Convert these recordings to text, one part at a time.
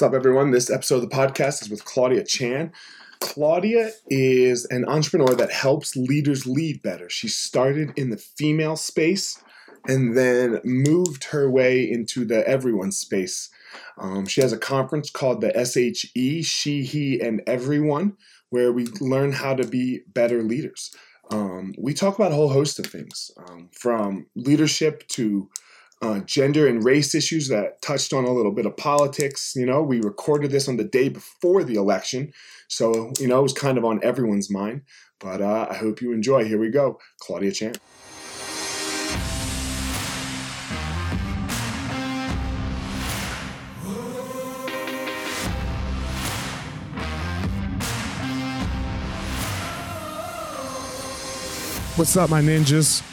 What's up, everyone? This episode of the podcast is with Claudia Chan. Claudia is an entrepreneur that helps leaders lead better. She started in the female space and then moved her way into the everyone space. Um, she has a conference called the SHE, She, He, and Everyone, where we learn how to be better leaders. Um, we talk about a whole host of things um, from leadership to uh, gender and race issues that touched on a little bit of politics. You know, we recorded this on the day before the election, so you know it was kind of on everyone's mind. But uh, I hope you enjoy. Here we go, Claudia Chan. What's up, my ninjas?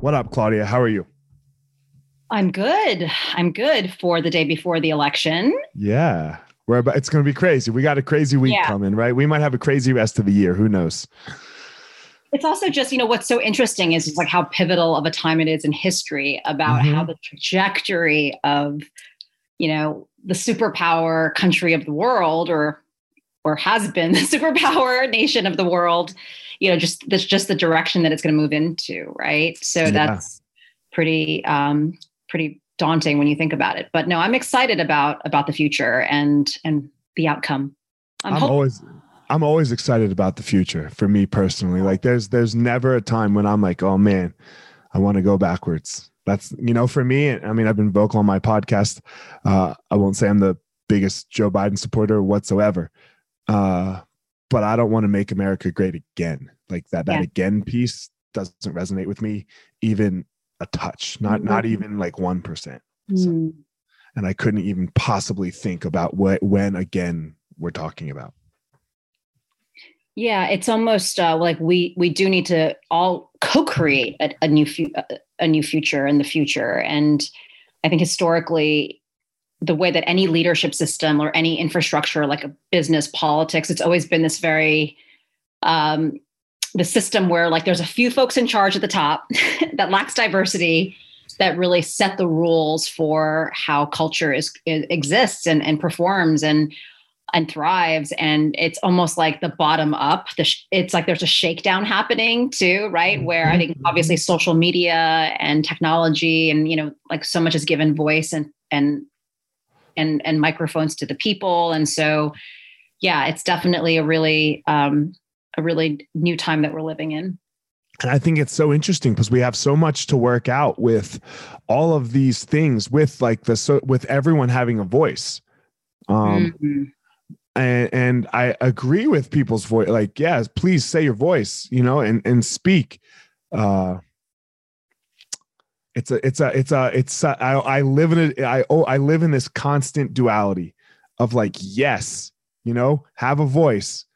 what up claudia? How are you? I'm good. I'm good for the day before the election. Yeah. We're about, it's going to be crazy. We got a crazy week yeah. coming right? We might have a crazy rest of the year. Who knows? It's also just you know what's so interesting is just like how pivotal of a time it is in history about mm-hmm. how the trajectory of you know the superpower country of the world or or has been the superpower nation of the world you know just that's just the direction that it's going to move into right so yeah. that's pretty um pretty daunting when you think about it but no i'm excited about about the future and and the outcome i'm, I'm always I'm always excited about the future for me personally. Like there's there's never a time when I'm like, oh man, I want to go backwards. That's you know, for me, I mean, I've been vocal on my podcast. Uh, I won't say I'm the biggest Joe Biden supporter whatsoever. Uh, but I don't want to make America great again. Like that that yeah. again piece doesn't resonate with me even a touch. Not mm-hmm. not even like one percent. Mm. and I couldn't even possibly think about what when again we're talking about. Yeah, it's almost uh, like we we do need to all co-create a, a new fu- a new future in the future, and I think historically, the way that any leadership system or any infrastructure, like a business, politics, it's always been this very um, the system where like there's a few folks in charge at the top that lacks diversity that really set the rules for how culture is, is exists and, and performs and and thrives. And it's almost like the bottom up the sh- it's like there's a shakedown happening too right? Mm-hmm. where i think obviously social media and technology and you know like so much is given voice and and and and microphones to the people and so yeah it's definitely a really um a really new time that we're living in and I think it's so interesting because we have so much to work out with all of these things with like the so with everyone having a voice. Um, mm-hmm and, and I agree with people's voice. Like, yes, please say your voice, you know, and and speak. Uh, it's a, it's a, it's a, it's. A, I, I live in it. I oh, I live in this constant duality of like, yes, you know, have a voice,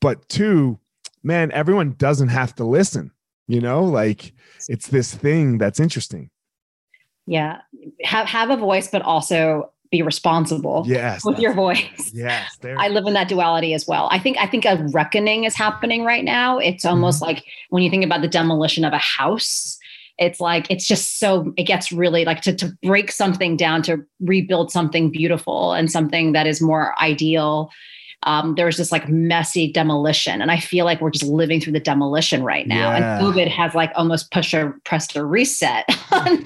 but two, man, everyone doesn't have to listen. You know, like it's this thing that's interesting. Yeah, have have a voice, but also be responsible yes, with your voice. Yes. I live in that duality as well. I think I think a reckoning is happening right now. It's almost mm-hmm. like when you think about the demolition of a house, it's like it's just so it gets really like to to break something down to rebuild something beautiful and something that is more ideal um, there's this like messy demolition. And I feel like we're just living through the demolition right now. Yeah. And COVID has like almost pushed a pressed a reset on,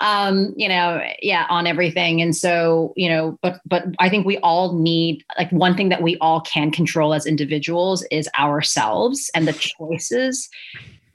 um, you know, yeah, on everything. And so, you know, but but I think we all need like one thing that we all can control as individuals is ourselves and the choices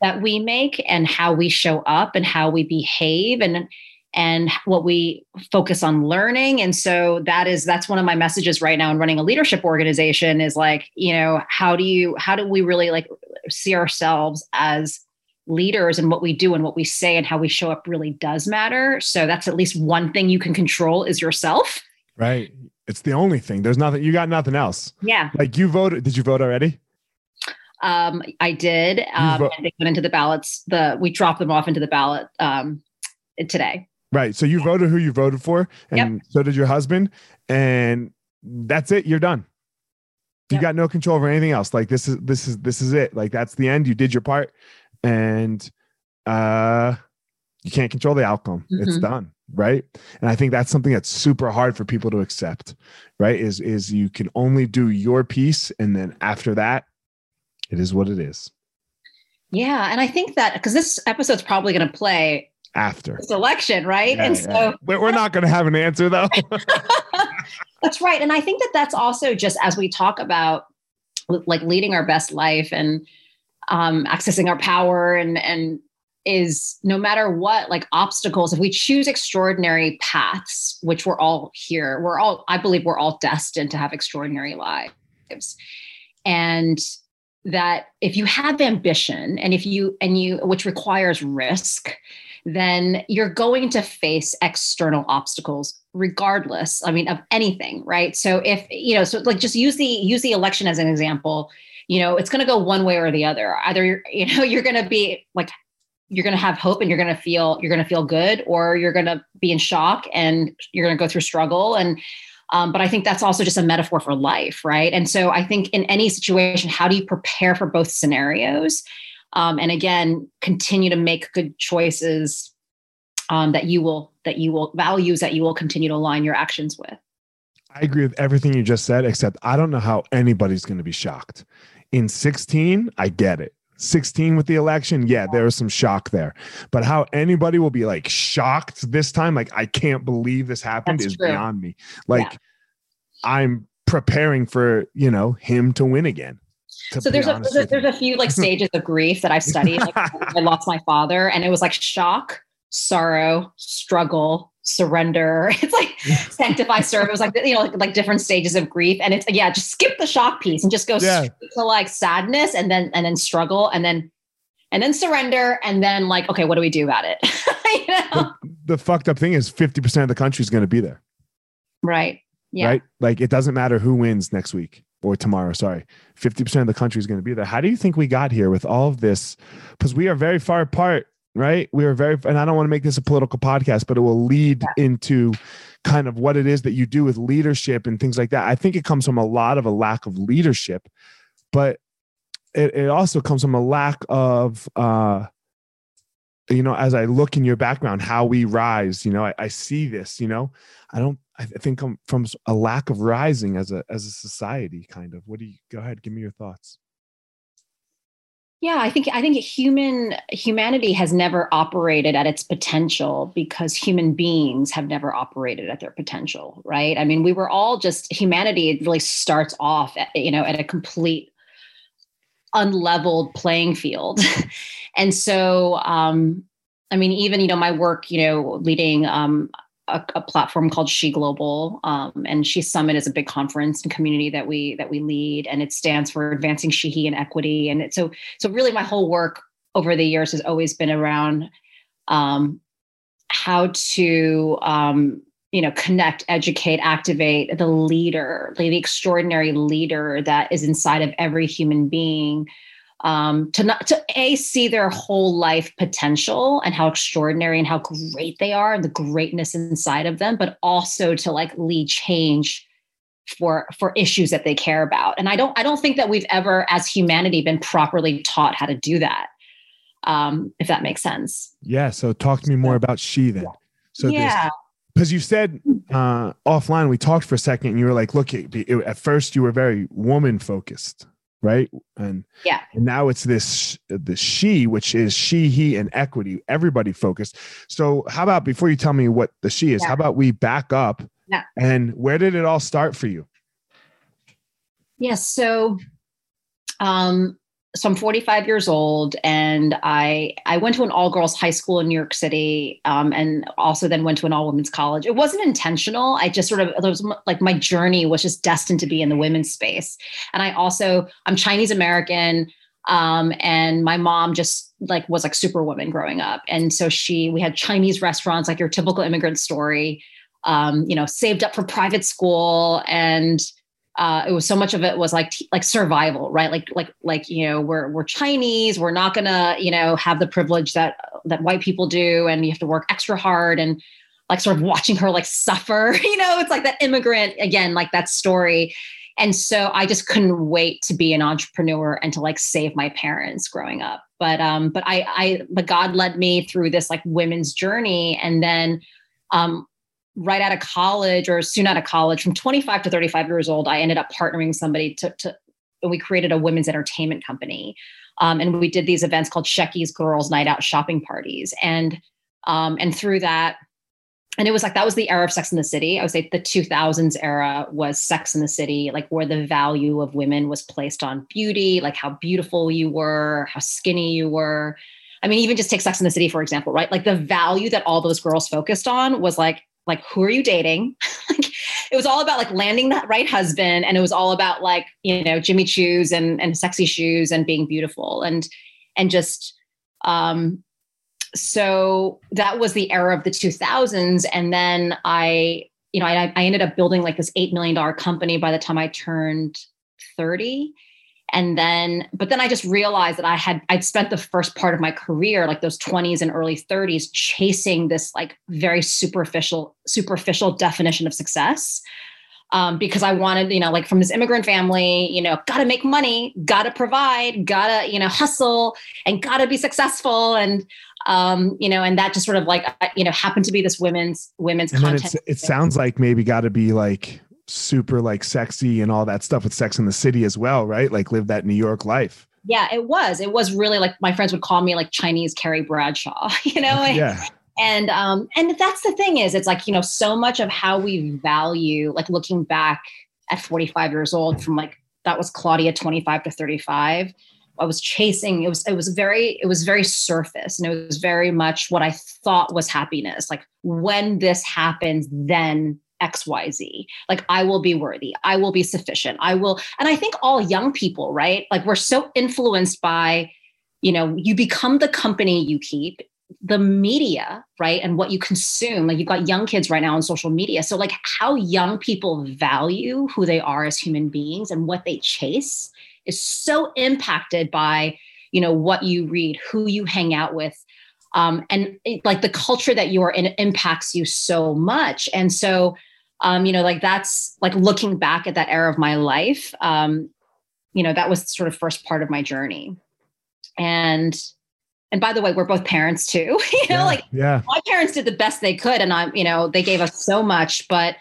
that we make and how we show up and how we behave and and what we focus on learning. And so that is that's one of my messages right now in running a leadership organization is like you know how do you how do we really like see ourselves as leaders and what we do and what we say and how we show up really does matter. So that's at least one thing you can control is yourself. Right. It's the only thing. There's nothing you got nothing else. Yeah. Like you voted did you vote already um, I did. Um, vo- and they went into the ballots. The we dropped them off into the ballot um, today. Right. So you voted who you voted for, and yep. so did your husband, and that's it. You're done. You yep. got no control over anything else. Like this is this is this is it. Like that's the end. You did your part, and uh, you can't control the outcome. Mm-hmm. It's done. Right. And I think that's something that's super hard for people to accept. Right. Is is you can only do your piece, and then after that, it is what it is. Yeah, and I think that because this episode's probably going to play after this election, right? Yeah, and yeah. so we're not going to have an answer though. that's right, and I think that that's also just as we talk about like leading our best life and um, accessing our power and and is no matter what like obstacles if we choose extraordinary paths which we're all here we're all i believe we're all destined to have extraordinary lives and that if you have ambition and if you and you which requires risk then you're going to face external obstacles regardless i mean of anything right? So if you know so like just use the use the election as an example. You know it's going to go one way or the other. Either you're you know you're going to be like you're going to have hope and you're going to feel you're going to feel good or you're going to be in shock and you're going to go through struggle. And um, but I think that's also just a metaphor for life, right? And so I think in any situation, how do you prepare for both scenarios? Um, and again, continue to make good choices um, that you will that you will values that you will continue to align your actions with. I agree with everything you just said, except I don't know how anybody's going to be shocked. In 16, I get it. 16 with the election, yeah, there was some shock there. But how anybody will be like shocked this time, like I can't believe this happened, That's is true. beyond me. Like yeah. I'm preparing for, you know, him to win again. To so there's a, there's a, there's a few like stages of grief that I've studied. Like, I lost my father, and it was like shock, sorrow, struggle, surrender. It's like sanctify, serve. It was like you know like, like, different stages of grief, and it's yeah, just skip the shock piece and just go yeah. to like sadness, and then and then struggle, and then and then surrender, and then like okay, what do we do about it? you know? the, the fucked up thing is fifty percent of the country is going to be there. Right. Yeah. Right. Like it doesn't matter who wins next week or tomorrow. Sorry, fifty percent of the country is going to be there. How do you think we got here with all of this? Because we are very far apart right? We are very, and I don't want to make this a political podcast, but it will lead yeah. into kind of what it is that you do with leadership and things like that. I think it comes from a lot of a lack of leadership, but it, it also comes from a lack of, uh, you know, as I look in your background, how we rise, you know, I, I see this, you know, I don't, I think I'm from a lack of rising as a, as a society kind of, what do you, go ahead, give me your thoughts. Yeah, I think I think human humanity has never operated at its potential because human beings have never operated at their potential, right? I mean, we were all just humanity it really starts off at, you know at a complete unleveled playing field. and so um I mean even you know my work, you know, leading um a, a, platform called She Global, um, and She Summit is a big conference and community that we that we lead, and it stands for Advancing She and Equity. And it, so so really, my whole work over the years has always been around um, how to um, you know connect, educate, activate the leader, the extraordinary leader that is inside of every human being um, to not to a see their whole life potential and how extraordinary and how great they are and the greatness inside of them, but also to like lead change for for issues that they care about. And I don't I don't think that we've ever as humanity been properly taught how to do that. Um, if that makes sense. Yeah. So talk to me more about she then. So yeah. because you said uh, offline we talked for a second and you were like look it, it, at first you were very woman focused right and yeah and now it's this the she which is she he and equity everybody focused so how about before you tell me what the she is yeah. how about we back up yeah. and where did it all start for you yes so um so I'm 45 years old, and I I went to an all girls high school in New York City, um, and also then went to an all women's college. It wasn't intentional. I just sort of it was like my journey was just destined to be in the women's space. And I also I'm Chinese American, um, and my mom just like was like superwoman growing up, and so she we had Chinese restaurants like your typical immigrant story. Um, you know, saved up for private school and uh, it was so much of it was like like survival, right? Like like like you know we're we're Chinese, we're not gonna you know have the privilege that that white people do, and you have to work extra hard and like sort of watching her like suffer. You know, it's like that immigrant again, like that story. And so I just couldn't wait to be an entrepreneur and to like save my parents growing up. But um, but I I but God led me through this like women's journey, and then um, right out of college or soon out of college, from 25 to 35 years old, I ended up partnering somebody to, to we created a women's entertainment company. Um, and we did these events called Shecky's Girls Night Out Shopping Parties. And um, and through that, and it was like that was the era of Sex in the City. I would say the 2000s era was Sex in the City, like where the value of women was placed on beauty, like how beautiful you were, how skinny you were. I mean, even just take Sex in the City, for example, right? Like the value that all those girls focused on was like like who are you dating? Like it was all about like landing that right husband and it was all about like you know jimmy choos and and sexy shoes and being beautiful and and just um so that was the era of the 2000s and then i you know i, I ended up building like this $8 million company by the time i turned 30 and then but then i just realized that i had i'd spent the first part of my career like those 20s and early 30s chasing this like very superficial superficial definition of success. Um, because i wanted you know like from this immigrant family you know gotta make money gotta provide gotta you know hustle and gotta be successful. And um, you know and that just sort of like uh, you know happened to be this women's women's and content. it sounds like maybe gotta be like super like sexy and all that stuff with Sex in the City as well, right? Like live that New York life. Yeah, it was. It was really like my friends would call me like Chinese Carrie Bradshaw, you know? yeah. And um and that's the thing is it's like, you know, so much of how we value like looking back at 45 years old from like that was Claudia 25 to 35. I was chasing it was it was very it was very surface and it was very much what I thought was happiness. Like when this happens then XYZ. Like, I will be worthy. I will be sufficient. I will. And I think all young people, right? Like, we're so influenced by, you know, you become the company you keep, the media, right? And what you consume. Like, you've got young kids right now on social media. So, like, how young people value who they are as human beings and what they chase is so impacted by, you know, what you read, who you hang out with, um, and it, like the culture that you are in impacts you so much and so um, you know, like that's like looking back at that era of my life. Um, you know, that was sort of first part of my journey. And and by the way, we're both parents too. you know, yeah, like yeah. my parents did the best they could, and I'm, you know, they gave us so much, but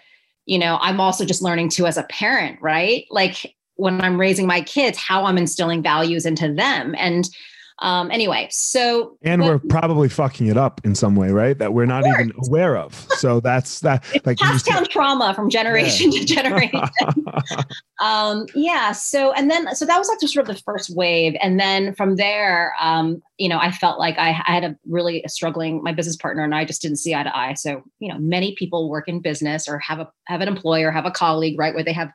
you know, I'm also just learning too as a parent, right? Like when I'm raising my kids, how I'm instilling values into them. And um, anyway, so and but, we're probably fucking it up in some way, right? That we're not even aware of. So that's that. It's like passed down trauma from generation yeah. to generation. um, yeah. So and then so that was like sort of the first wave, and then from there, um, you know, I felt like I, I had a really struggling. My business partner and I just didn't see eye to eye. So you know, many people work in business or have a have an employer, have a colleague, right, where they have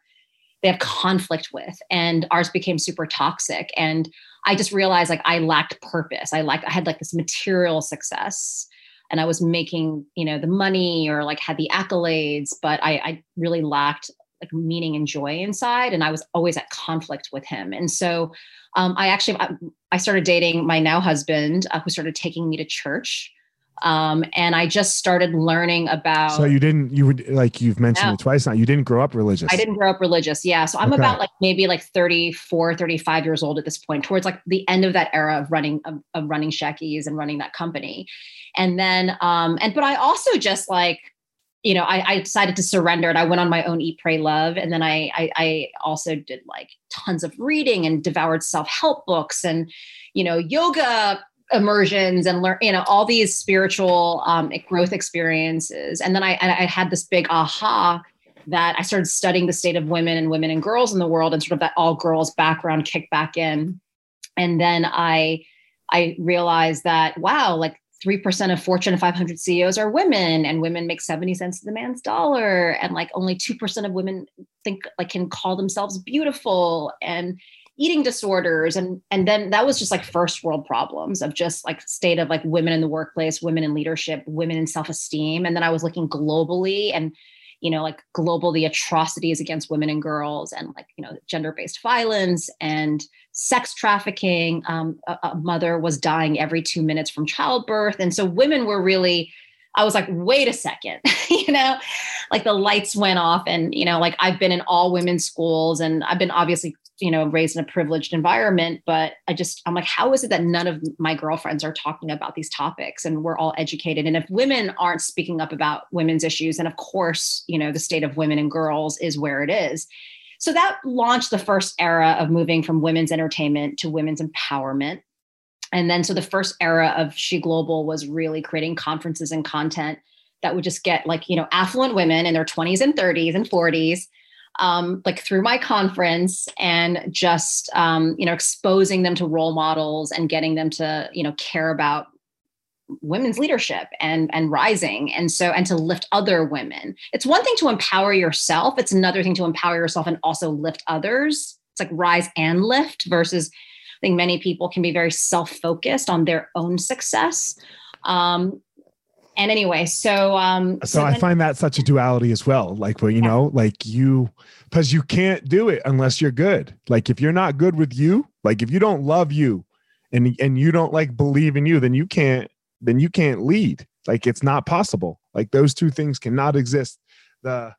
they have conflict with and ours became super toxic and I just realized like I lacked purpose. I like I had like this material success and I was making, you know, the money or like had the accolades, but I, I really lacked like meaning and joy inside. And I was always at conflict with him. And so um, I actually, I, I, started dating my now husband uh, who started taking me to church. Um, and I just started learning about. So you didn't, you would like you've mentioned it twice now. You didn't grow up religious. I didn't grow up religious. Yeah. So I'm okay. about like maybe like 34, 35 years old at this point, towards like the end of that era of running of, of running Shecky's and running that company. And then, um, and but I also just like you know, I, I, decided to surrender and I went on my own eat, pray, love. And then I, I, I also did like tons of reading and devoured self-help books and, you know, yoga immersions and learn, you know, all these spiritual um, growth experiences. And then I, I had this big aha that I started studying the state of women and women and girls in the world and sort of that all girls background kicked back in. And then I, I realized that, wow, like 3% of Fortune 500 CEOs are women and women make 70 cents to the man's dollar and like only 2% of women think like can call themselves beautiful and eating disorders and and then that was just like first world problems of just like state of like women in the workplace, women in leadership, women in self-esteem and then I was looking globally and you know like global the atrocities against women and girls and like you know gender-based violence and sex trafficking. Um, a, a mother was dying every two minutes from childbirth. And so women were really, I was like, wait a second, you know, like the lights went off. And, you know, like I've been in all women's schools and I've been obviously, you know, raised in a privileged environment. But I just, I'm like, how is it that none of my girlfriends are talking about these topics and we're all educated? And if women aren't speaking up about women's issues, then of course, you know, the state of women and girls is where it is. So that launched the first era of moving from women's entertainment to women's empowerment. And then, so the first era of She Global was really creating conferences and content that would just get like, you know, affluent women in their 20s and 30s and 40s, um, like through my conference and just, um, you know, exposing them to role models and getting them to, you know, care about women's leadership and and rising and so and to lift other women. It's one thing to empower yourself. It's another thing to empower yourself and also lift others. It's like rise and lift versus i think many people can be very self-focused on their own success. Um and anyway so um so, so i find that such a duality as well like well you yeah. know like you because you can't do it unless you're good like if you're not good with you like if you don't love you and and you don't like believe in you then you can't then you can't lead. Like it's not possible. Like those two things cannot exist. The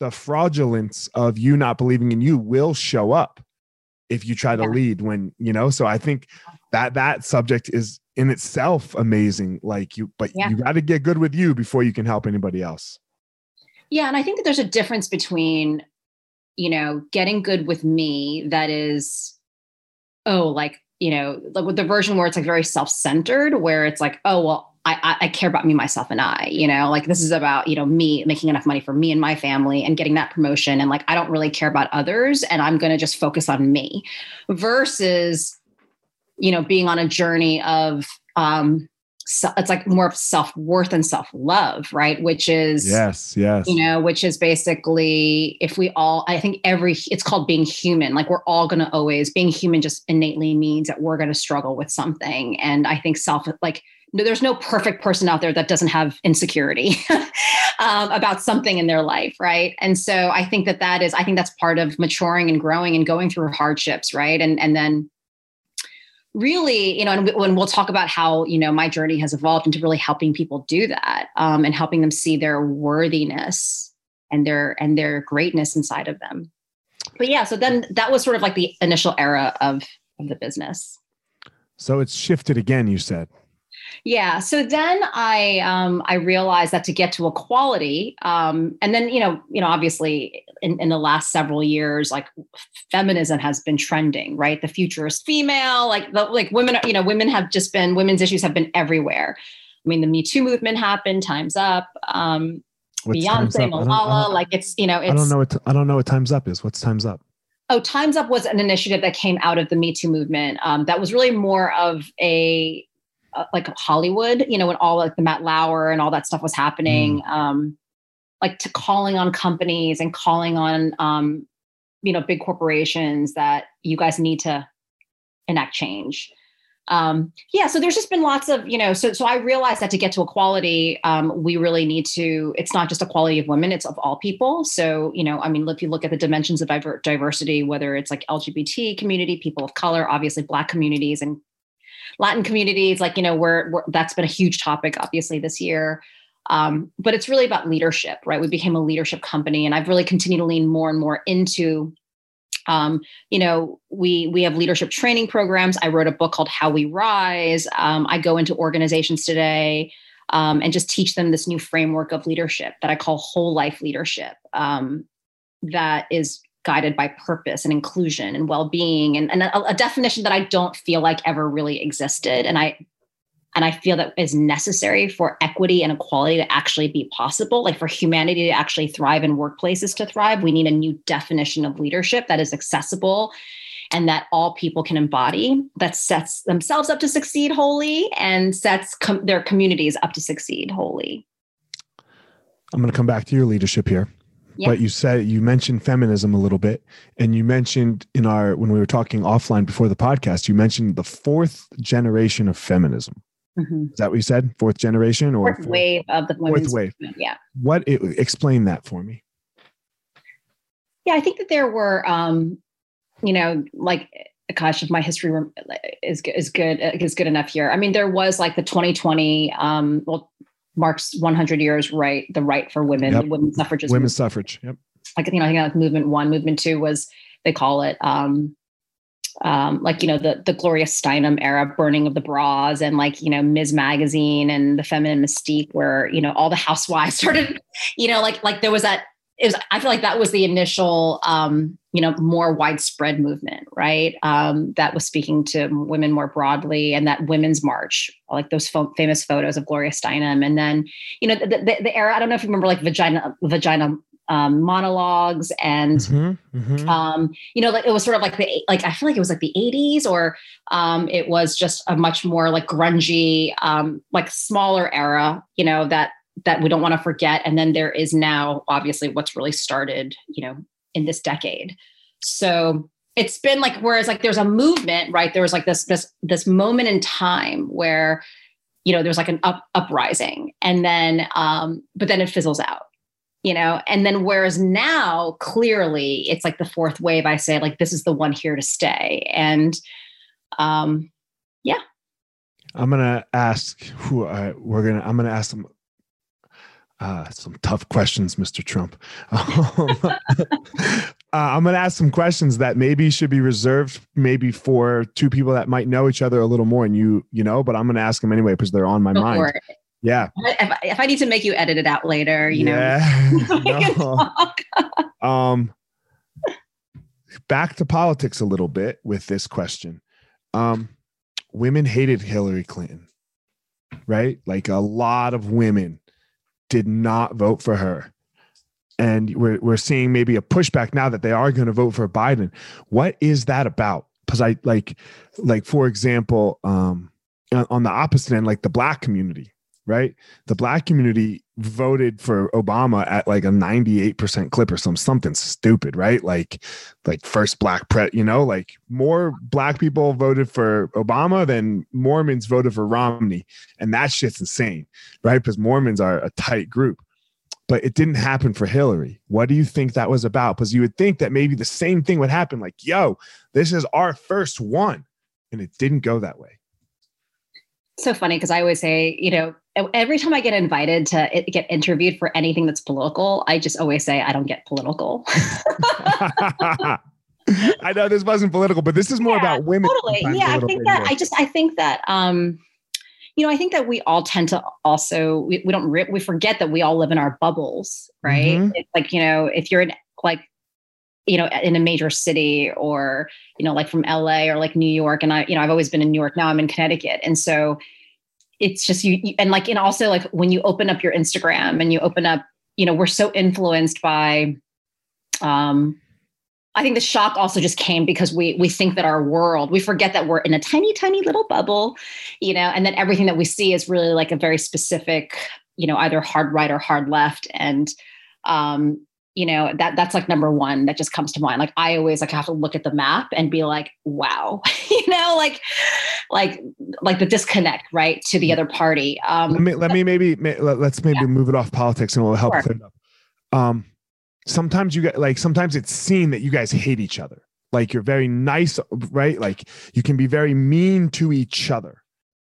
the fraudulence of you not believing in you will show up if you try to lead when, you know, so I think that that subject is in itself amazing like you but yeah. you got to get good with you before you can help anybody else. Yeah, and I think that there's a difference between you know, getting good with me that is oh, like you know, like with the version where it's like very self-centered, where it's like, oh well, I, I, care about me, myself, and I. You know, like this is about you know me making enough money for me and my family and getting that promotion, and like I don't really care about others, and I'm going to just focus on me. Versus, you know, being on a journey of um, so it's like more of self worth and self love, right? Which is yes, yes, you know, which is basically if we all, I think every it's called being human. Like we're all going to always being human just innately means that we're going to struggle with something, and I think self like no, there's no perfect person out there that doesn't have insecurity um, about something in their life, right? And so I think that that is I think that's part of maturing and growing and going through hardships, right? And and then really, you know, and when we'll talk about how, you know, my journey has evolved into really helping people do that um, and helping them see their worthiness and their and their greatness inside of them. But yeah, so then that was sort of like the initial era of of the business. So it's shifted again, you said. Yeah. So then I um, I realized that to get to equality, um, and then you know you know obviously in, in the last several years, like feminism has been trending, right? The future is female. Like the like women, you know, women have just been women's issues have been everywhere. I mean, the Me Too movement happened. Times Up. Um, Beyonce, Malala, like it's you know, it's, I don't know what I don't know what Times Up is. What's Times Up? Oh, Times Up was an initiative that came out of the Me Too movement. Um, that was really more of a uh, like Hollywood, you know, when all like the Matt Lauer and all that stuff was happening, mm. um, like to calling on companies and calling on, um, you know, big corporations that you guys need to enact change. Um, yeah, so there's just been lots of, you know, so so I realized that to get to equality, um, we really need to. It's not just equality of women; it's of all people. So, you know, I mean, if you look at the dimensions of diver- diversity, whether it's like LGBT community, people of color, obviously Black communities, and Latin communities, like, you know, we're, we're that's been a huge topic, obviously, this year. Um, but it's really about leadership, right? We became a leadership company, and I've really continued to lean more and more into um, you know we we have leadership training programs i wrote a book called how we rise um, i go into organizations today um, and just teach them this new framework of leadership that I call whole life leadership um, that is guided by purpose and inclusion and well-being and, and a, a, definition that I don't feel like ever really existed. And I and I feel that is necessary for equity and equality to actually be possible. Like for humanity to actually thrive and workplaces to thrive, we need a new definition of leadership that is accessible and that all people can embody that sets themselves up to succeed wholly and sets com- their communities up to succeed wholly. I'm going to come back to your leadership here. Yeah. But you said you mentioned feminism a little bit, and you mentioned in our when we were talking offline before the podcast, you mentioned the fourth generation of feminism. Mm-hmm. Is that what you said? Fourth generation or fourth, fourth wave of the fourth wave? Movement, yeah. What? It, explain that for me. Yeah, I think that there were, um, you know, like gosh, if my history is is good is good enough here. I mean, there was like the 2020. Um, well, marks 100 years right the right for women yep. women's suffrage women's movement. suffrage yep like you know i think like movement one movement two was they call it um um like you know the the gloria steinem era burning of the bras and like you know ms magazine and the feminine mystique where you know all the housewives started you know like like there was that it was i feel like that was the initial um you know more widespread movement right um that was speaking to women more broadly and that women's march like those fo- famous photos of gloria steinem and then you know the, the, the, era i don't know if you remember like vagina vagina um, monologues and mm-hmm, mm-hmm. Um, you know like it was sort of like the like i feel like it was like the 80s or um, it was just a much more like grungy um, like smaller era you know that that we don't want to forget. And then there is now obviously what's really started, you know, in this decade. So it's been like whereas like there's a movement, right? There was like this this this moment in time where you know there's like an up uprising and then um but then it fizzles out you know and then whereas now clearly it's like the fourth wave i say like this is the one here to stay and um yeah i'm gonna ask who I, we're gonna i'm gonna ask them uh, some tough questions, Mr. Trump. Um, uh, I'm going to ask some questions that maybe should be reserved, maybe for two people that might know each other a little more, and you, you know. But I'm going to ask them anyway because they're on my Go mind. Yeah. If, if, I need to make you edit it out later, you yeah. know. um, back to politics a little bit with this question. Um, women hated Hillary Clinton, right? Like a lot of women did not vote for her. And we're, we're seeing maybe a pushback now that they are going to vote for Biden. What is that about? Because I like, like for example, um, on the opposite end, like the black community, right? The black community voted for Obama at like a 98% clip or some something stupid, right? Like like first black pre, you know, like more black people voted for Obama than Mormons voted for Romney. And that shit's insane, right? Because Mormons are a tight group. But it didn't happen for Hillary. What do you think that was about? Because you would think that maybe the same thing would happen like, yo, this is our first one. And it didn't go that way so funny because I always say, you know, every time I get invited to get interviewed for anything that's political, I just always say I don't get political. I know this wasn't political, but this is more yeah, about women. Totally. Yeah, I think that more. I just I think that um you know, I think that we all tend to also we, we don't we forget that we all live in our bubbles, right? Mm-hmm. It's like, you know, if you're in like you know in a major city or you know like from LA or like New York and I you know I've always been in New York now I'm in Connecticut and so it's just you, you and like and also like when you open up your Instagram and you open up you know we're so influenced by um I think the shock also just came because we we think that our world, we forget that we're in a tiny, tiny little bubble, you know, and that everything that we see is really like a very specific, you know, either hard right or hard left. And um, you know that that's like number one that just comes to mind like i always like have to look at the map and be like wow you know like like like the disconnect right to the other party um let me let me maybe let's maybe yeah. move it off politics and we'll help sure. clear it up um sometimes you get like sometimes it's seen that you guys hate each other like you're very nice right like you can be very mean to each other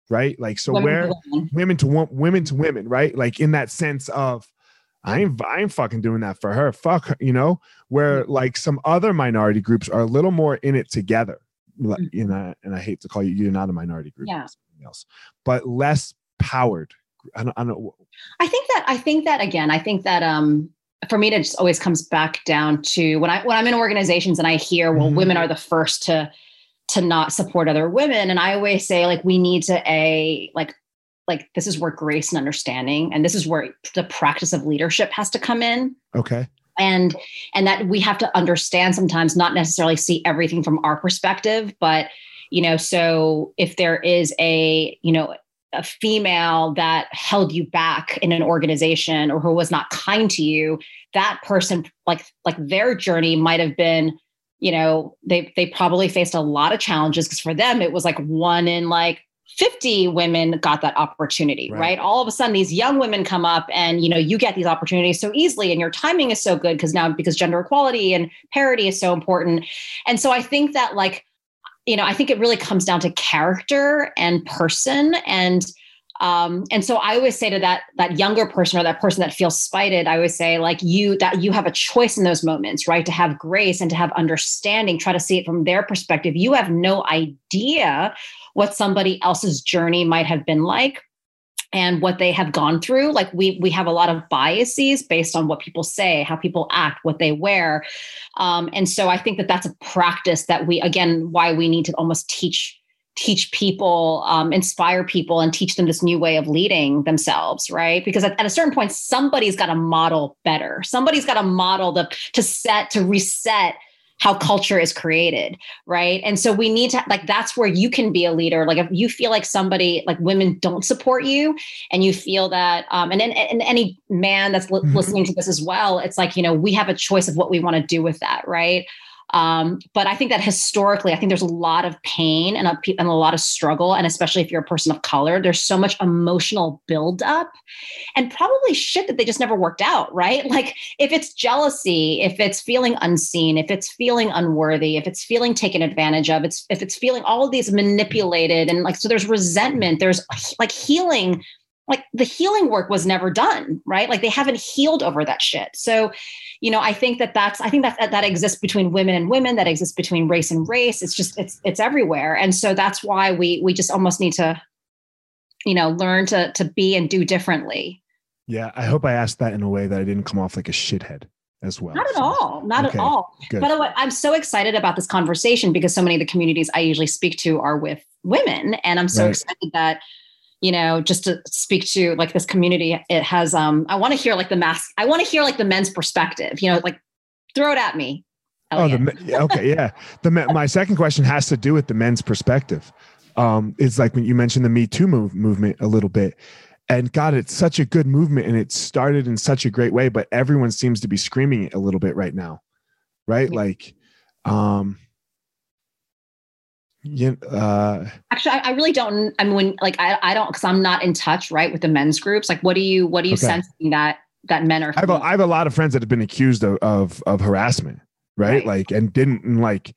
right like so women where to women. women to women to women right like in that sense of I ain't I ain't fucking doing that for her. Fuck, her, you know, where mm. like some other minority groups are a little more in it together. Mm-hmm. You know, and I hate to call you you're not a minority group, yeah. else, but less powered I don't, I don't. I think that I think that again, I think that um for me it just always comes back down to when I when I'm in organizations and I hear, well, Mhm. women are the first to to not support other women. And I always say, like, we need to a like like this is where grace and understanding and this is where the practice of leadership has to come in Okay. And and that we have to understand sometimes not necessarily see everything from our perspective but you know so if there is a you know a female that held you back in an organization or who was not kind to you that person like like their journey might have been you know they they probably faced a lot of challenges because for them it was like one in like 50 women got that opportunity Right. right. all of a sudden these young women come up and you know you get these opportunities so easily and your timing is so good because now because gender equality and parity is so important and so i think that like you know i think it really comes down to character and person and um, and so I always say to that that younger person or that person that feels spited, I always say like you that you have a choice in those moments, right? To have grace and to have understanding, try to see it from their perspective. You have no idea what somebody else's journey might have been like and what they have gone through like we we have a lot of biases based on what people say how people act what they wear um, and so i think that that's a practice that we again why we need to almost teach teach people um, inspire people and teach them this new way of leading themselves right? Because at, at a certain point somebody's got to model better. Somebody's got to model the to set to reset how culture is created right? And so we need to like that's where you can be a leader. Like if you feel like somebody like women don't support you and you feel that um and, and, and any man that's li- Mhm. listening to this as well it's like you know we have a choice of what we want to do with that right um, but I think that historically, I think there's a lot of pain and a, and a lot of struggle, and especially if you're a person of color, there's so much emotional buildup, and probably shit that they just never worked out, right? Like if it's jealousy, if it's feeling unseen, if it's feeling unworthy, if it's feeling taken advantage of, it's if it's feeling all of these manipulated, and like so there's resentment, there's like healing, like the healing work was never done, right? Like they haven't healed over that shit, so you know i think that that's i think that, that that exists between women and women that exists between race and race it's just it's it's everywhere and so that's why we we just almost need to you know learn to to be and do differently Yeah. I hope I asked that in a way that I didn't come off like a shithead as well. not at So, all not okay, at all Good. by the way i'm so excited about this conversation because so many of the communities i usually speak to are with women and i'm so Right. excited that you know just to speak to like this community it has um i want to hear like the mask i want to hear like the men's perspective you know like throw it at me Oh, the okay, yeah. The my second question has to do with the men's perspective. Um, it's like when you mentioned the Me Too move- movement a little bit, and God, it's such a good movement, and it started in such a great way, but everyone seems to be screaming it a little bit right now, right? Yeah. Like, um, yeah, uh, Actually, I, I really don't. I mean, when, like, I, I don't, because I'm not in touch, right, with the men's groups. Like, what do you, what do you Okay. sensing that that men are? I have a. I have a lot of friends that have been accused of of, of harassment, right? Right. Like, and didn't and, like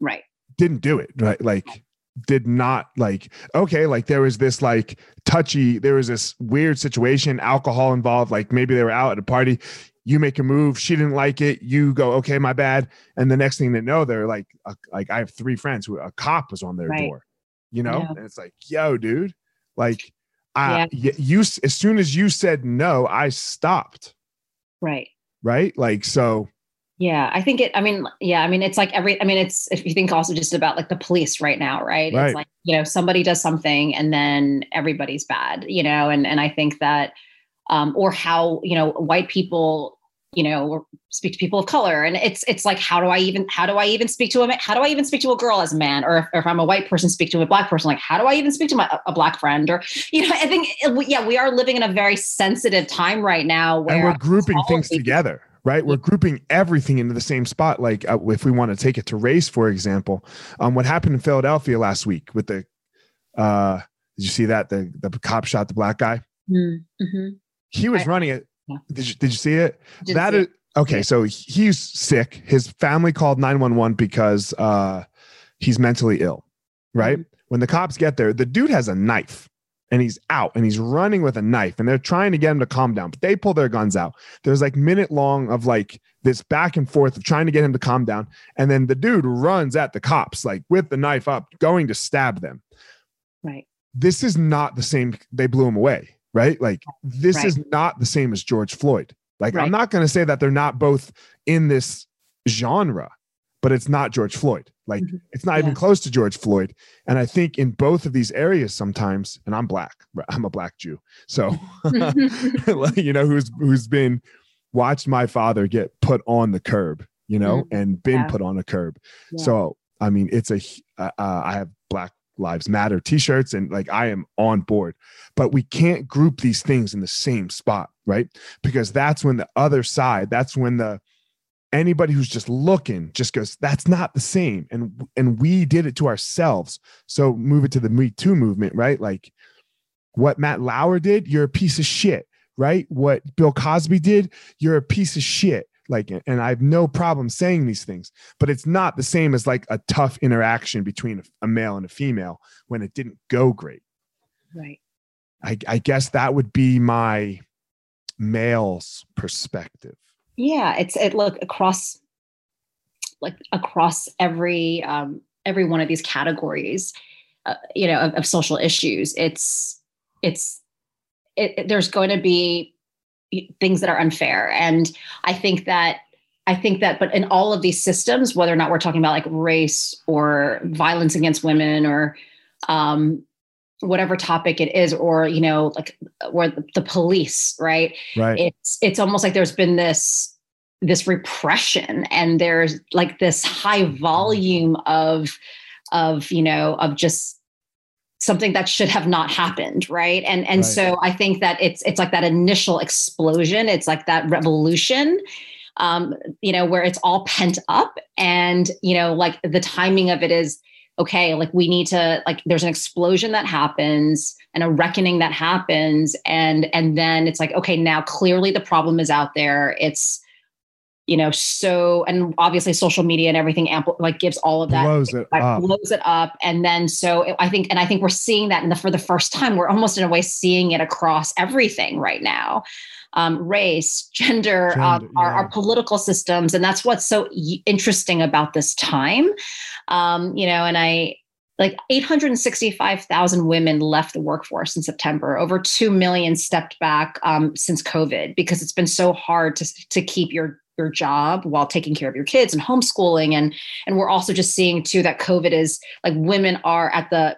right, didn't do it right like did not like okay like there was this like touchy there was this weird situation alcohol involved like maybe they were out at a party you make a move she didn't like it you go okay my bad and the next thing they know they're like a, like i have three friends who a cop was on their Right. door you know Yeah. and it's like yo dude like I, y- you as soon as you said no i stopped right. right like so Yeah, I think it. I mean, yeah, I mean, it's like every. I mean, it's if you think also just about like the police right now, right? Right. It's like you know somebody does something and then everybody's bad, you know, and and I think that, um, or how you know white people, you know, speak to people of color, and it's it's like how do I even how do I even speak to a how do I even speak to a girl as a man, or if, or if I'm a white person speak to a black person, like how do I even speak to my a black friend, or you know, I think yeah, we are living in a very sensitive time right now where and we're grouping things together right? We're grouping everything into the same spot. Like uh, if we want to take it to race for example um, what happened in philadelphia last week with the uh did you see that? The the cop shot the black guy? Mm-hmm. he was I- running it Yeah. did you, did you see it Didn't that see is okay so he's sick his family called 911 because uh he's mentally ill right Mm-hmm. when the cops get there the dude has a knife and he's out and he's running with a knife and they're trying to get him to calm down but they pull their guns out there's like minute long of like this back and forth of trying to get him to calm down and then the dude runs at the cops like with the knife up going to stab them Right. this is not the same. They blew him away, right? Like this Right. is not the same as George Floyd. Like I'm not going to say that they're not both in this genre, but it's not George Floyd. Like Mhm. it's not even close to George Floyd. And I think in both of these areas, sometimes, and I'm black, I'm a black Jew, so you know who's who's been watched my father get put on the curb, you know, and been Yeah. put on a curb. Yeah. So I mean, it's a uh, uh, I have Black Lives Matter T-shirts, and like I am on board, but we can't group these things in the same spot, right? Because that's when the other side, that's when the anybody who's just looking just goes, that's not the same, and and we did it to ourselves. So move it to the Me Too movement, right? Like what Matt Lauer did, you're a piece of shit, right? What Bill Cosby did, you're a piece of shit. Like, and I have no problem saying these things, but it's not the same as like a tough interaction between a, male and a female when it didn't go great. right. I, I guess that would be my male's perspective. Yeah, it's it look across like across every um every one of these categories, uh, you know, of, of social issues. It's it's it, it- there's going to be things that are unfair, and I think that I think that, but in all of these systems, whether or not we're talking about like race or violence against women or um, whatever topic it is, or you know, like or the, the police, right? Right. it's it's almost like there's been this this repression and there's like this high volume of of you know of just something that should have not happened right? And and Right. so i think that it's it's like that initial explosion. It's like that revolution um you know where it's all pent up and you know like the timing of it is okay like we need to like there's an explosion that happens and a reckoning that happens. And and then it's like okay now clearly the problem is out there. It's you know so and obviously social media and everything ample like gives all of that Blows it like, up. blows it up and then so it- i think and i think we're seeing that in the for the first time we're almost in a way seeing it across everything right now um, race gender, um, our, yeah. our political systems and that's what's so y- interesting about this time um, you know and i like 865,000 women left the workforce in September. Over 2 million stepped back um, since COVID because it's been so hard to, to keep your your job while taking care of your kids and homeschooling. And and we're also just seeing too that covid is like women are at the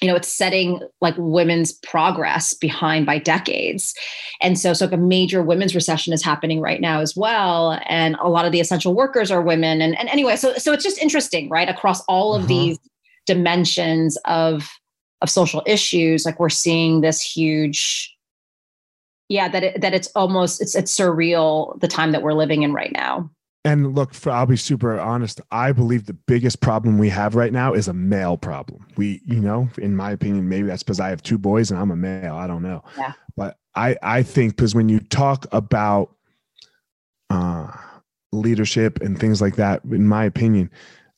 you know it's setting like women's progress behind by decades. And so so like a major women's recession is happening right now as well. And a lot of the essential workers are women. And, and anyway so so it's just interesting right? Across all of Uh-huh. these dimensions of of social issues like we're seeing this huge yeah that it, that it's almost it's it's surreal the time that we're living in right now And look, for, I'll be super honest. I believe the biggest problem we have right now is a male problem. We, you know, in my opinion, maybe that's because I have two boys and I'm a male. I don't know. Yeah. But I, I think because when you talk about uh, leadership and things like that, in my opinion,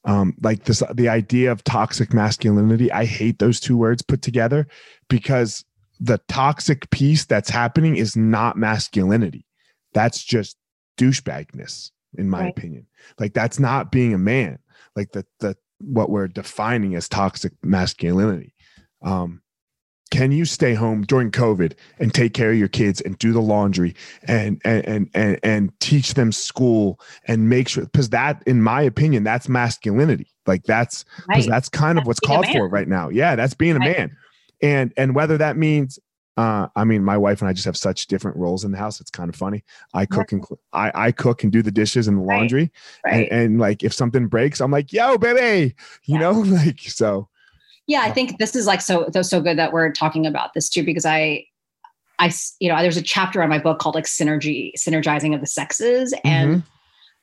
um, like this, the idea of toxic masculinity, I hate those two words put together because the toxic piece that's happening is not masculinity. That's just douchebagness in my Right. opinion. Like that's not being a man. Like the the what we're defining as toxic masculinity. Um, can you stay home during COVID and take care of your kids and do the laundry and and and and, and teach them school and make sure because that, in my opinion, that's masculinity. Like that's because right that's kind of That's what's called for right now. Yeah, that's being a man. And and whether that means uh, I mean, my wife and I just have such different roles in the house. It's kind of funny. I cook and I, I cook and do the dishes and the laundry. right And, and like if something breaks, I'm like, yo, baby, you Yeah. know, like so. yeah i think this is like so so so good that we're talking about this too because I, I, you know there's a chapter on my book called like synergy synergizing of the sexes and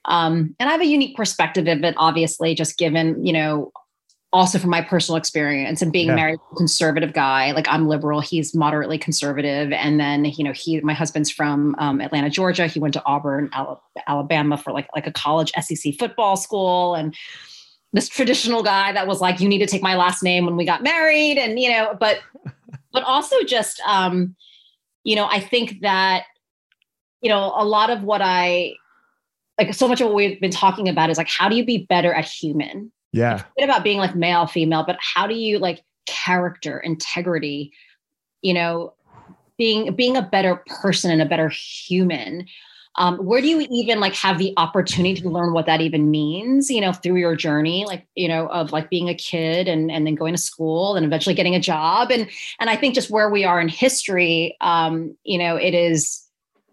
um and i have a unique perspective of it obviously just given you know also from my personal experience and being Yeah. married to a conservative guy like i'm liberal he's moderately conservative. And then you know he my husband's from um, atlanta georgia. He went to auburn alabama for like like a college sec football school. And this traditional guy that was like you need to take my last name when we got married. And you know but but also just um you know i think that you know a lot of what i like so much of what we've been talking about is like how do you be better at human Yeah. forget about being like male female but how do you like character, integrity, you know, being being a better person and a better human um, where do you even like have the opportunity to learn what that even means you know through your journey like you know of like being a kid and and then going to school and eventually getting a job and and i think just where we are in history um you know it is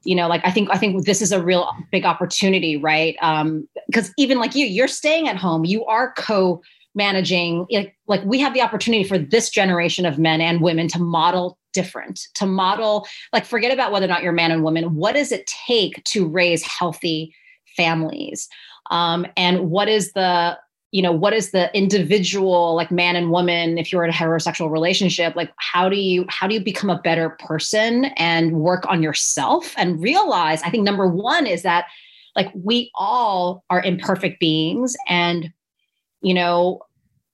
you know like i think i think this is a real big opportunity right? Um because even like you you're staying at home you are co managing like, like we have the opportunity for this generation of men and women to model different to model like forget about whether or not you're man and woman what does it take to raise healthy families? Um, and what is the you know what is the individual like man and woman if you're in a heterosexual relationship like how do you how do you become a better person and work on yourself and realize i think number one is that like we all are imperfect beings and you know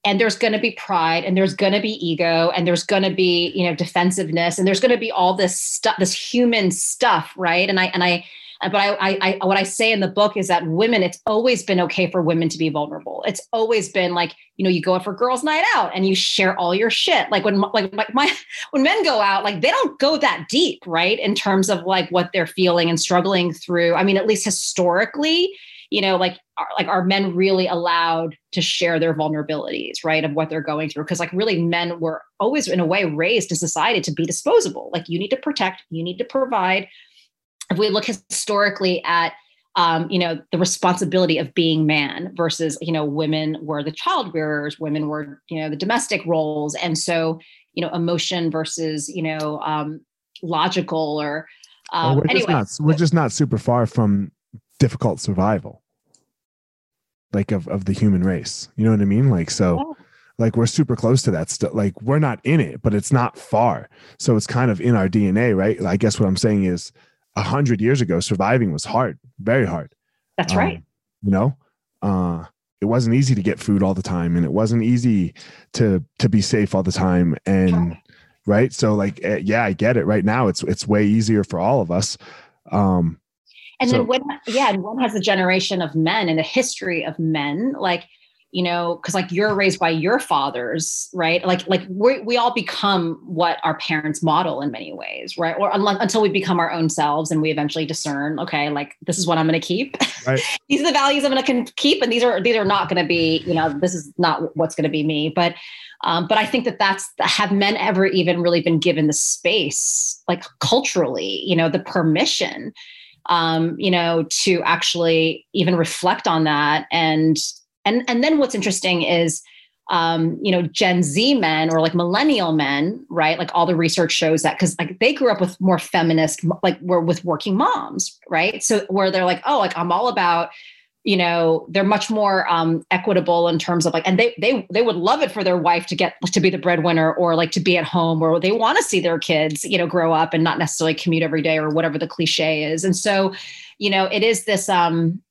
and there's going to be pride and there's going to be ego and there's going to be you know defensiveness and there's going to be all this stuff this human stuff right? And i and i Uh, but I, I, I what i say in the book is that women it's always been okay for women to be vulnerable. It's always been like you know you go out for girls night out and you share all your shit. Like when like my, my when men go out like they don't go that deep right? In terms of like what they're feeling and struggling through. I mean at least historically you know like are, like are men really allowed to share their vulnerabilities right of what they're going through? Because like really men were always in a way raised in society to be disposable. Like you need to protect you need to provide if we look historically at um, you know the responsibility of being man versus you know women were the child bearers women were you know the domestic roles. And so you know emotion versus you know um, logical or um, well, we're, anyway. just not, we're just not super far from difficult survival like of, of the human race. You know what i mean? Like so yeah. like we're super close to that stuff like we're not in it but it's not far. So it's kind of in our dna right? I guess what i'm saying is a hundred years ago surviving was hard very hard. That's um, right. you know uh it wasn't easy to get food all the time and it wasn't easy to to be safe all the time and right. so like eh, yeah i get it. Right now it's it's way easier for all of us. Um and so, then when, yeah, and one has a generation of men and a history of men, like, you know, because like you're raised by your fathers, right? Like, like we we all become what our parents model in many ways, right? Or unless, until we become our own selves and we eventually discern, okay, like this is what I'm going to keep. Right. these are the values I'm going to keep, and these are these are not going to be, you know, this is not what's going to be me. But um, but I think that that's have men ever even really been given the space, like culturally, you know, the permission um, you know, to actually even reflect on that. And and and then what's interesting is um, you know, Gen Z men or like millennial men, right? Like all the research shows that because like they grew up with more feminist, like we're with working moms, right? So where they're like, oh, like I'm all about you know they're much more um, equitable in terms of like and they they they would love it for their wife to get to be the breadwinner or like to be at home or they want to see their kids you know grow up and not necessarily commute every day or whatever the cliche is and so you know it is this um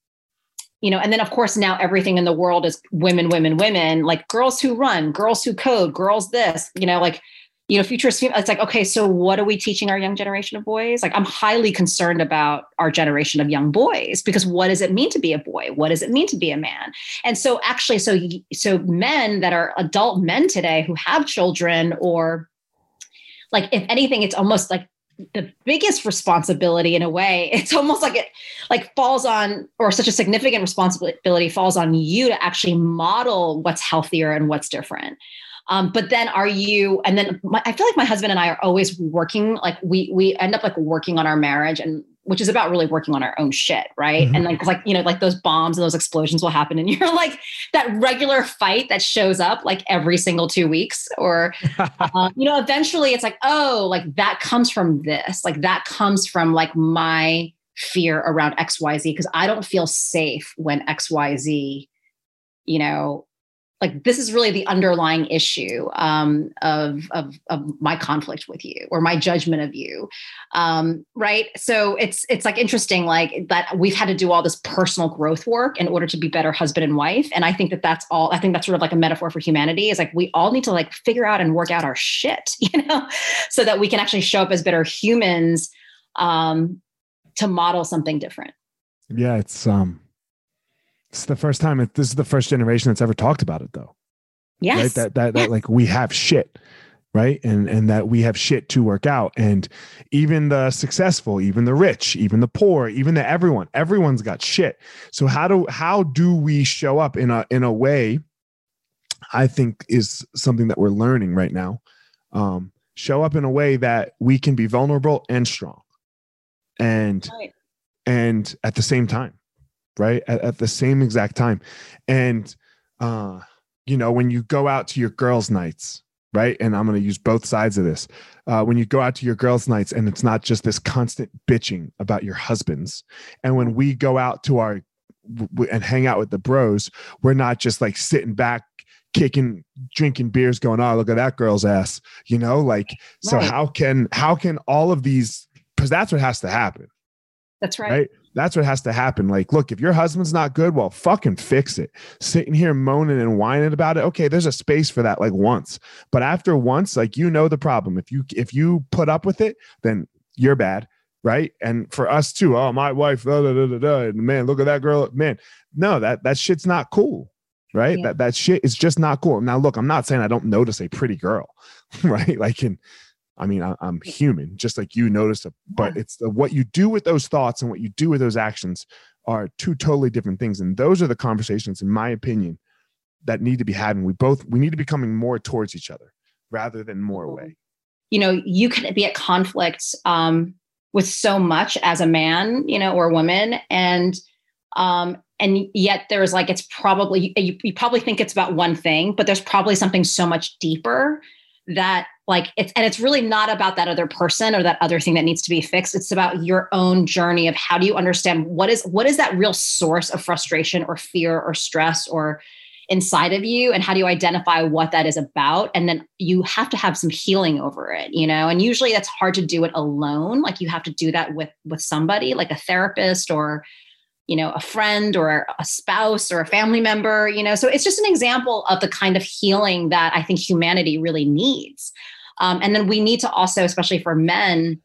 you know and then of course now everything in the world is women women women like girls who run girls who code girls this you know like you know, futurist it's like, okay, so what are we teaching our young generation of boys? Like, I'm highly concerned about our generation of young boys because what does it mean to be a boy? What does it mean to be a man? And so, actually, so so men that are adult men today who have children, or like, if anything, it's almost like the biggest responsibility in a way. It's almost like it like falls on or such a significant responsibility falls on you to actually model what's healthier and what's different. Um, but then are you, and then my, I feel like my husband and I are always working, like we, we end up like working on our marriage and which is about really working on our own shit, right? Mm-hmm. And like, like you know, like those bombs and those explosions will happen, and you're like that regular fight that shows up like every single two weeks, or uh, you know, eventually it's like, oh, like that comes from this, like that comes from like my fear around X Y Z because I don't feel safe when X Y Z, you know, like this is really the underlying issue um, of, of, of my conflict with you or my judgment of you. Um, right? So it's it's like interesting like that we've had to do all this personal growth work in order to be better husband and wife. And i think that that's all i think that's sort of like a metaphor for humanity is like we all need to like figure out and work out our shit you know so that we can actually show up as better humans um, to model something different. Yeah it's um it's the first time. It, this is the first generation that's ever talked about it, though. Yes. Right. That that that like we have shit. Right. And and that we have shit to work out. And even the successful, even the rich, even the poor, even the everyone, everyone's got shit. So how do how do we show up in a in a way I think is something that we're learning right now. Um, show up in a way that we can be vulnerable and strong and Right. and at the same time right? At, at the same exact time. And uh you know when you go out to your girls nights right? And i'm going to use both sides of this. Uh, when you go out to your girls nights and it's not just this constant bitching about your husbands and when we go out to our and hang out with the bros we're not just like sitting back kicking drinking beers going oh look at that girl's ass you know? Like so how can how can all of these because that's what has to happen That's right. right. That's what has to happen. Like, look, if your husband's not good, well, fucking fix it. Sitting here moaning and whining about it, okay, there's a space for that, like once. But after once, like you know the problem. If you if you put up with it, then you're bad, right? And for us too, oh, my wife, da, da, da, da, man, look at that girl, man. No, that that shit's not cool, right? Yeah. That that shit is just not cool. Now, look, I'm not saying I don't notice a pretty girl, right? Like in I mean, I, I'm human, just like you notice, a, but it's the what you do with those thoughts and what you do with those actions are two totally different things. And those are the conversations, in my opinion, that need to be had. And we both we need to be coming more towards each other rather than more Mhm. away. you know you can be at conflict um, with so much as a man you know or a woman and um, and yet there's like it's probably you, you probably think it's about one thing but there's probably something so much deeper that like it's and it's really not about that other person or that other thing that needs to be fixed. It's about your own journey of how do you understand what is what is that real source of frustration or fear or stress or inside of you and how do you identify what that is about? And then you have to have some healing over it you know? And usually that's hard to do it alone. Like you have to do that with with somebody like a therapist or you know a friend or a spouse or a family member you know? So it's just an example of the kind of healing that i think humanity really needs. Um, and then we need to also especially for men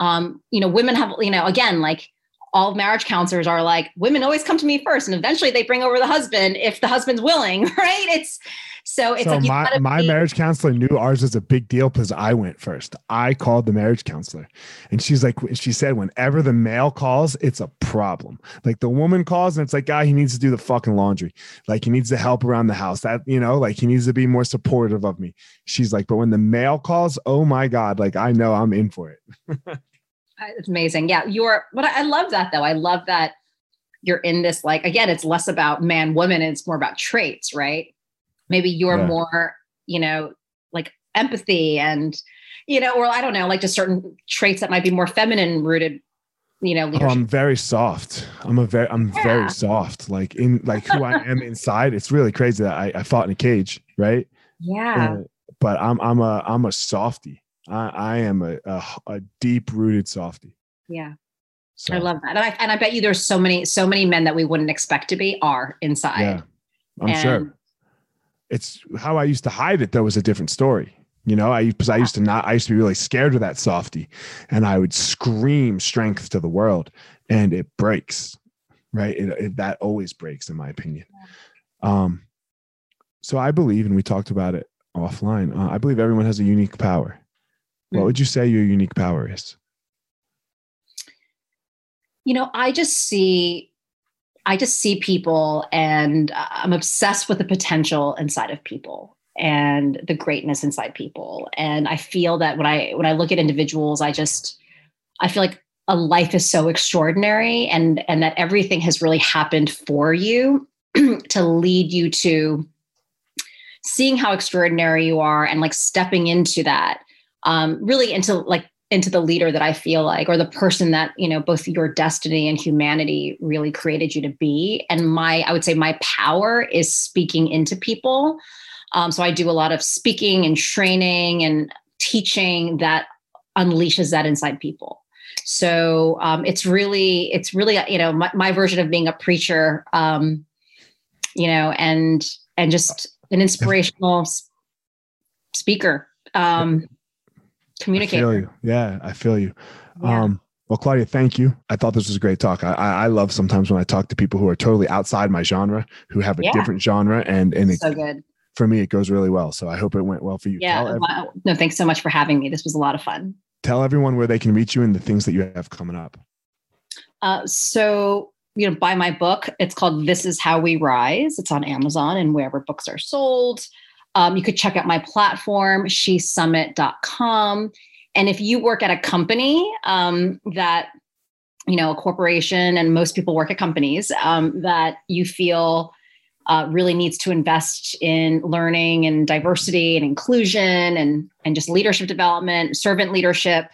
um, you know women have you know again like all marriage counselors are like women always come to me first and eventually they bring over the husband if the husband's willing right? It's so it's so like my, my be- marriage counselor knew ours was a big deal because I went first. I called the marriage counselor, and she's like, she said, whenever the male calls, it's a problem. Like the woman calls, and it's like, guy, he needs to do the fucking laundry. Like he needs to help around the house. That you know, like he needs to be more supportive of me. She's like, but when the male calls, oh my god, like I know I'm in for it. Uh, it's amazing yeah you're but I, I love that though i love that you're in this like again it's less about man woman and it's more about traits right maybe you're Yeah. more you know like empathy and you know or i don't know like just certain traits that might be more feminine rooted you know Oh, I'm very soft. I'm a very, I'm Yeah. very soft. Like in, like who I am inside. It's really crazy that I, I fought in a cage, right? yeah Uh, but I'm I'm a I'm a softie. I, I am a a, a deep rooted softie. yeah So i love that and I, and I bet you there's so many so many men that we wouldn't expect to be are inside yeah, I'm And- sure. It's how I used to hide it though was a different story. You know, I because I used to not I used to be really scared of that softie, and I would scream strength to the world, and it breaks. Right, it, it, that always breaks, in my opinion. Um, so I believe, and we talked about it offline. Uh, I believe everyone has a unique power. What Mm. would you say your unique power is? you know i just see i just see people and uh, i'm obsessed with the potential inside of people and the greatness inside people. And i feel that when i when i look at individuals i just i feel like a life is so extraordinary and and that everything has really happened for you to lead you to seeing how extraordinary you are and like stepping into that um really into like into the leader that I feel like, or the person that, you know, both your destiny and humanity really created you to be. And my, I would say my power is speaking into people. Um, so I do a lot of speaking and training and teaching that unleashes that inside people. So um, it's really, it's really, you know, my, my version of being a preacher, um, you know, and, and just an inspirational speaker. Um, I feel you. Yeah, I feel you. Yeah. Um, well, Claudia, thank you. I thought this was a great talk. I, I, love sometimes when I talk to people who are totally outside my genre, who have a Yeah. different genre, and and it, so good. for me, it goes really well. So I hope it went well for you. Yeah. Every- wow. No, thanks so much for having me. This was a lot of fun. Tell everyone where they can reach you and the things that you have coming up. Uh, so, you know, buy my book. It's called This Is How We Rise. It's on Amazon and wherever books are sold. Um, you could check out my platform, shesummit.com. And if you work at a company um, that, you know, a corporation, and most people work at companies um, that you feel uh, really needs to invest in learning and diversity and inclusion and and just leadership development, servant leadership.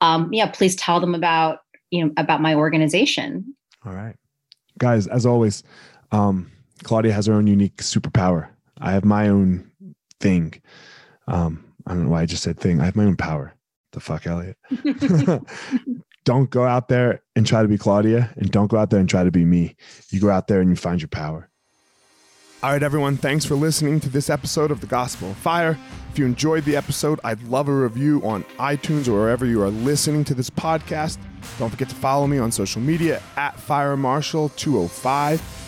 Um, yeah, please tell them about you know about my organization. All right, guys. As always, um, Claudia has her own unique superpower. I have my own thing. Um, I don't know why I just said thing. I have my own power. The fuck, Elliot. don't go out there and try to be Claudia, and don't go out there and try to be me. You go out there and you find your power. All right, everyone, thanks for listening to this episode of The Gospel of Fire. If you enjoyed the episode, I'd love a review on iTunes or wherever you are listening to this podcast. Don't forget to follow me on social media at Fire Marshal 205.